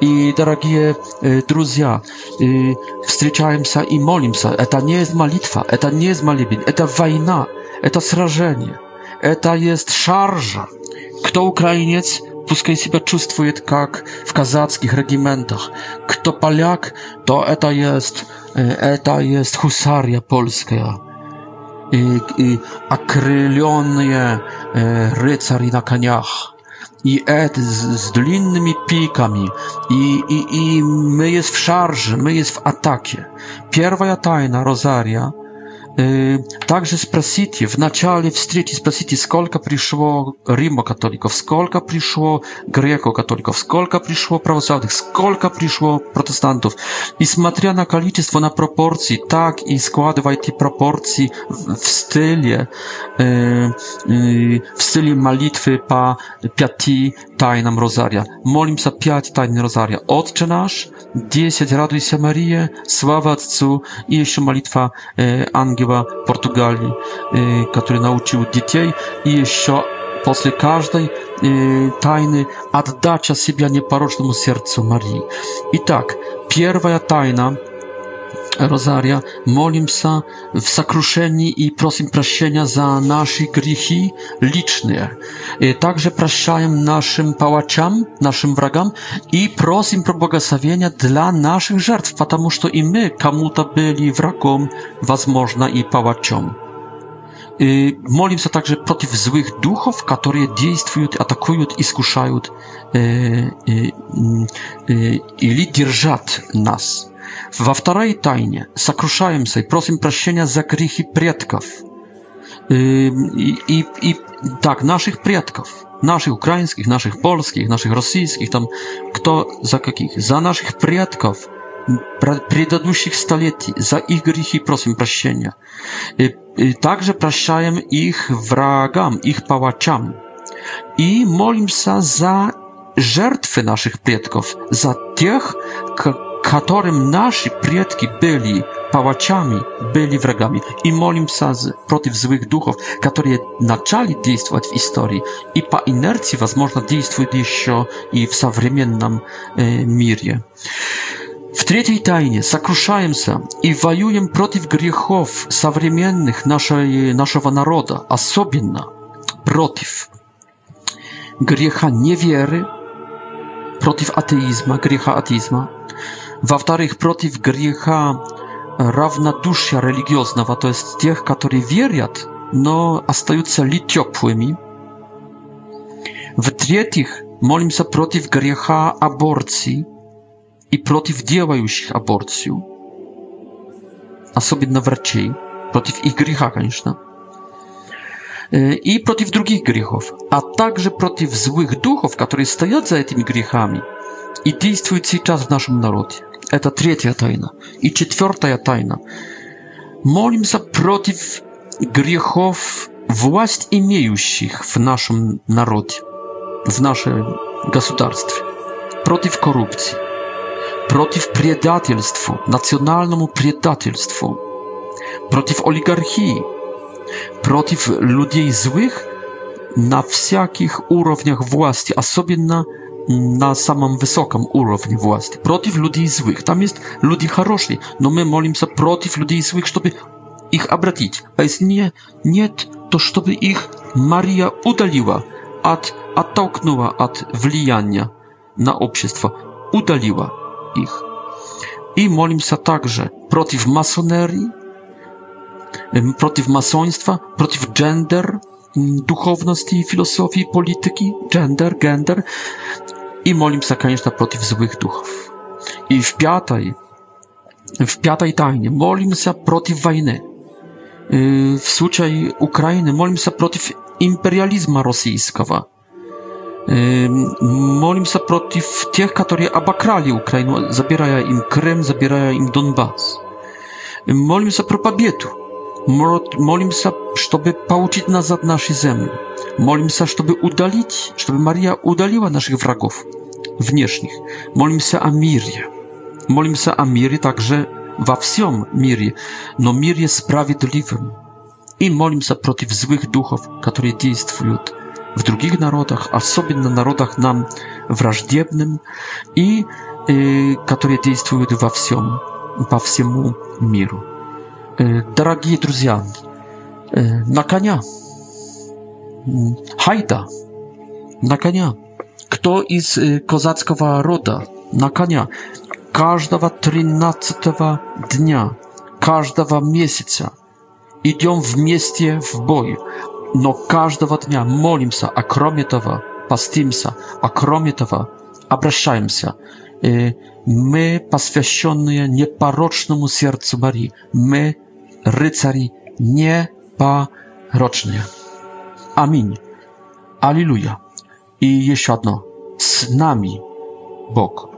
И, дорогие э, друзья, э, встречаемся и молимся. Это не есть молитва, это не есть молебен, это война, это сражение, это есть шаржа. Кто украинец, пускай себя чувствует как в казацких региментах. Кто поляк, то это есть, э, это есть хусария польская. И, и окрыленные э, рыцари на конях i et z, z dolinnymi pikami, i, i, i my jest w szarży, my jest w atakie. Pierwsza tajna rozaria Также спросите, в начале встречи спросите, сколько пришло римо-католиков, сколько пришло греко-католиков, сколько пришло православных, сколько пришло протестантов. И смотря на количество, на пропорции, так и складывайте пропорции в стиле, в стиле молитвы по пяти тайнам Розария. Молимся пять тайн Розария. Отче наш, десять радуйся Мария, слава Отцу и еще молитва Ангела ангела Португалии, который научил детей, и еще после каждой тайны отдача себя непорочному сердцу Марии. Итак, первая тайна rozaria, molim się w sakrušenji i prosim prasienia za nasze grzechy liczne. E, także praszczałem naszym pałaciam, naszym wragam i prosim pro błogosławienia dla naszych żertw, потому to i my, кому-то byli wragom, można i pałaciom. Молимся также против злых i, которые действуют, e, e, mm, i искушают i держат nas. Во второй тайне сокрушаемся и просим прощения за грехи предков. И, и, и так, наших предков, наших украинских, наших польских, наших российских, там кто за каких, за наших предков предыдущих столетий, за их грехи просим прощения. И, и также прощаем их врагам, их палачам. И молимся за жертвы наших предков, за тех, którym nasi przodkowie byli pałaciami, byli wrogami. I molim się przeciw złych duchów, które zaczęli działać w historii i po inercji, można działają jeszcze i w współczesnym e, mirie. W trzeciej tajnie zakruszajmy się i wojujemy przeciw grzechów współczesnych naszego narodu, a na przeciw grzecha niewiery, przeciw ateizma, grzecha ateizma, Во-вторых, против греха равнодушия религиозного, то есть тех, которые верят, но остаются ли теплыми. В-третьих, молимся против греха аборции и против делающих аборцию, особенно врачей, против их греха, конечно, и против других грехов, а также против злых духов, которые стоят за этими грехами – и действует сейчас в нашем народе. Это третья тайна. И четвертая тайна. Молимся против грехов власть имеющих в нашем народе, в нашем государстве, против коррупции, против предательства, национальному предательству, против олигархии, против людей злых на всяких уровнях власти, особенно в na samym wysokim urowni własny. Protiv ludzi złych. Tam jest ludzi haroszli. No my molim się protiv ludzi złych, żeby ich obratić. A jest nie, nie, to żeby ich Maria udaliła, at, atoknęła od wliania na obszerstwo. Udaliła ich. I molim się także protiv masonerii, protiv masoństwa, protiv gender, духовности, mm, философии, polityki, gender, gender i молимся, конечно, против злых духов. И в пятой, w piątej tajnie, molim się przeciw wojny. Y, w случае Ukrainy molim się przeciw imperializmu rosyjskiego. Y, molim się przeciw tych, którzy obakrali Ukrainę, zabierają im Krym, zabierają im Donbas. Y, molim się pro победу молимся, чтобы получить назад наши земли. Молимся, чтобы удалить, чтобы Мария удалила наших врагов внешних. Молимся о мире. Молимся о мире также во всем мире, но мире справедливым. И молимся против злых духов, которые действуют в других народах, особенно народах нам враждебным, и э, которые действуют во всем, по всему миру. Дорогие друзья, на коня. Хайда, на коня. Кто из казацкого рода? На коня. Каждого тринадцатого дня, каждого месяца идем вместе в бой. Но каждого дня молимся, а кроме того, постимся, а кроме того, обращаемся. Мы, посвященные непорочному сердцу Марии, мы – rycari niebarocznie. Amin. Aliluja. I jeszcze jedno. Z nami Bóg.